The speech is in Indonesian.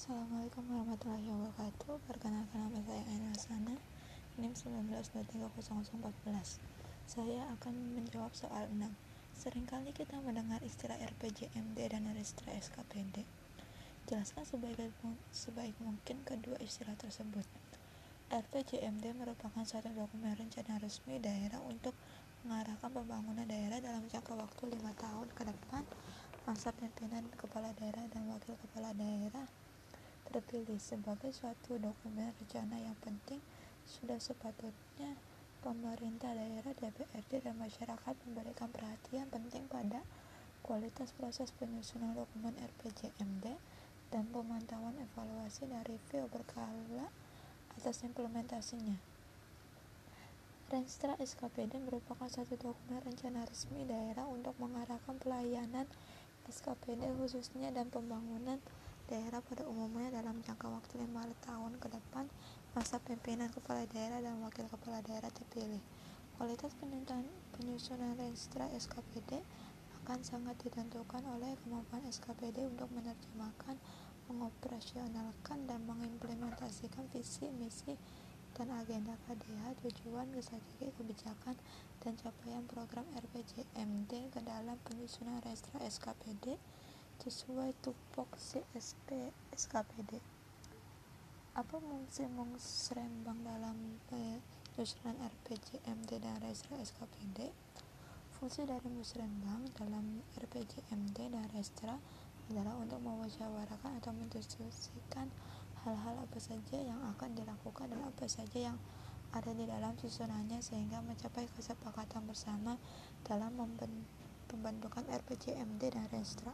Assalamualaikum warahmatullahi wabarakatuh. Perkenalkan nama saya Aina Sana NIM 19230014 Saya akan menjawab soal 6 Seringkali kita mendengar istilah RPJMD dan Restra SKPD Jelaskan sebaik, sebaik mungkin kedua istilah tersebut. RPJMD merupakan satu dokumen rencana resmi daerah untuk mengarahkan pembangunan daerah dalam jangka waktu lima tahun ke depan. Masa pimpinan kepala daerah dan wakil kepala terpilih sebagai suatu dokumen rencana yang penting, sudah sepatutnya pemerintah daerah, DPRD, dan masyarakat memberikan perhatian penting pada kualitas proses penyusunan dokumen RPJMD dan pemantauan evaluasi dan review berkala atas implementasinya. Renstra SKPD merupakan satu dokumen rencana resmi daerah untuk mengarahkan pelayanan SKPD khususnya dan pembangunan daerah pada umumnya dalam jangka waktu lima tahun ke depan masa pimpinan kepala daerah dan wakil kepala daerah terpilih. Kualitas penyusunan registra SKPD akan sangat ditentukan oleh kemampuan SKPD untuk menerjemahkan, mengoperasionalkan, dan mengimplementasikan visi, misi, dan agenda KDH, tujuan, strategi, kebijakan, dan capaian program RPJMD ke dalam penyusunan registra SKPD sesuai tupoksi SP SKPD. Apa fungsi musrembang dalam penyusunan RPJMD dan Restra SKPD? Fungsi dari musrembang dalam RPJMD dan Restra adalah untuk memusyawarahkan atau mendiskusikan hal-hal apa saja yang akan dilakukan dan apa saja yang ada di dalam susunannya sehingga mencapai kesepakatan bersama dalam pembentukan RPJMD dan Restra.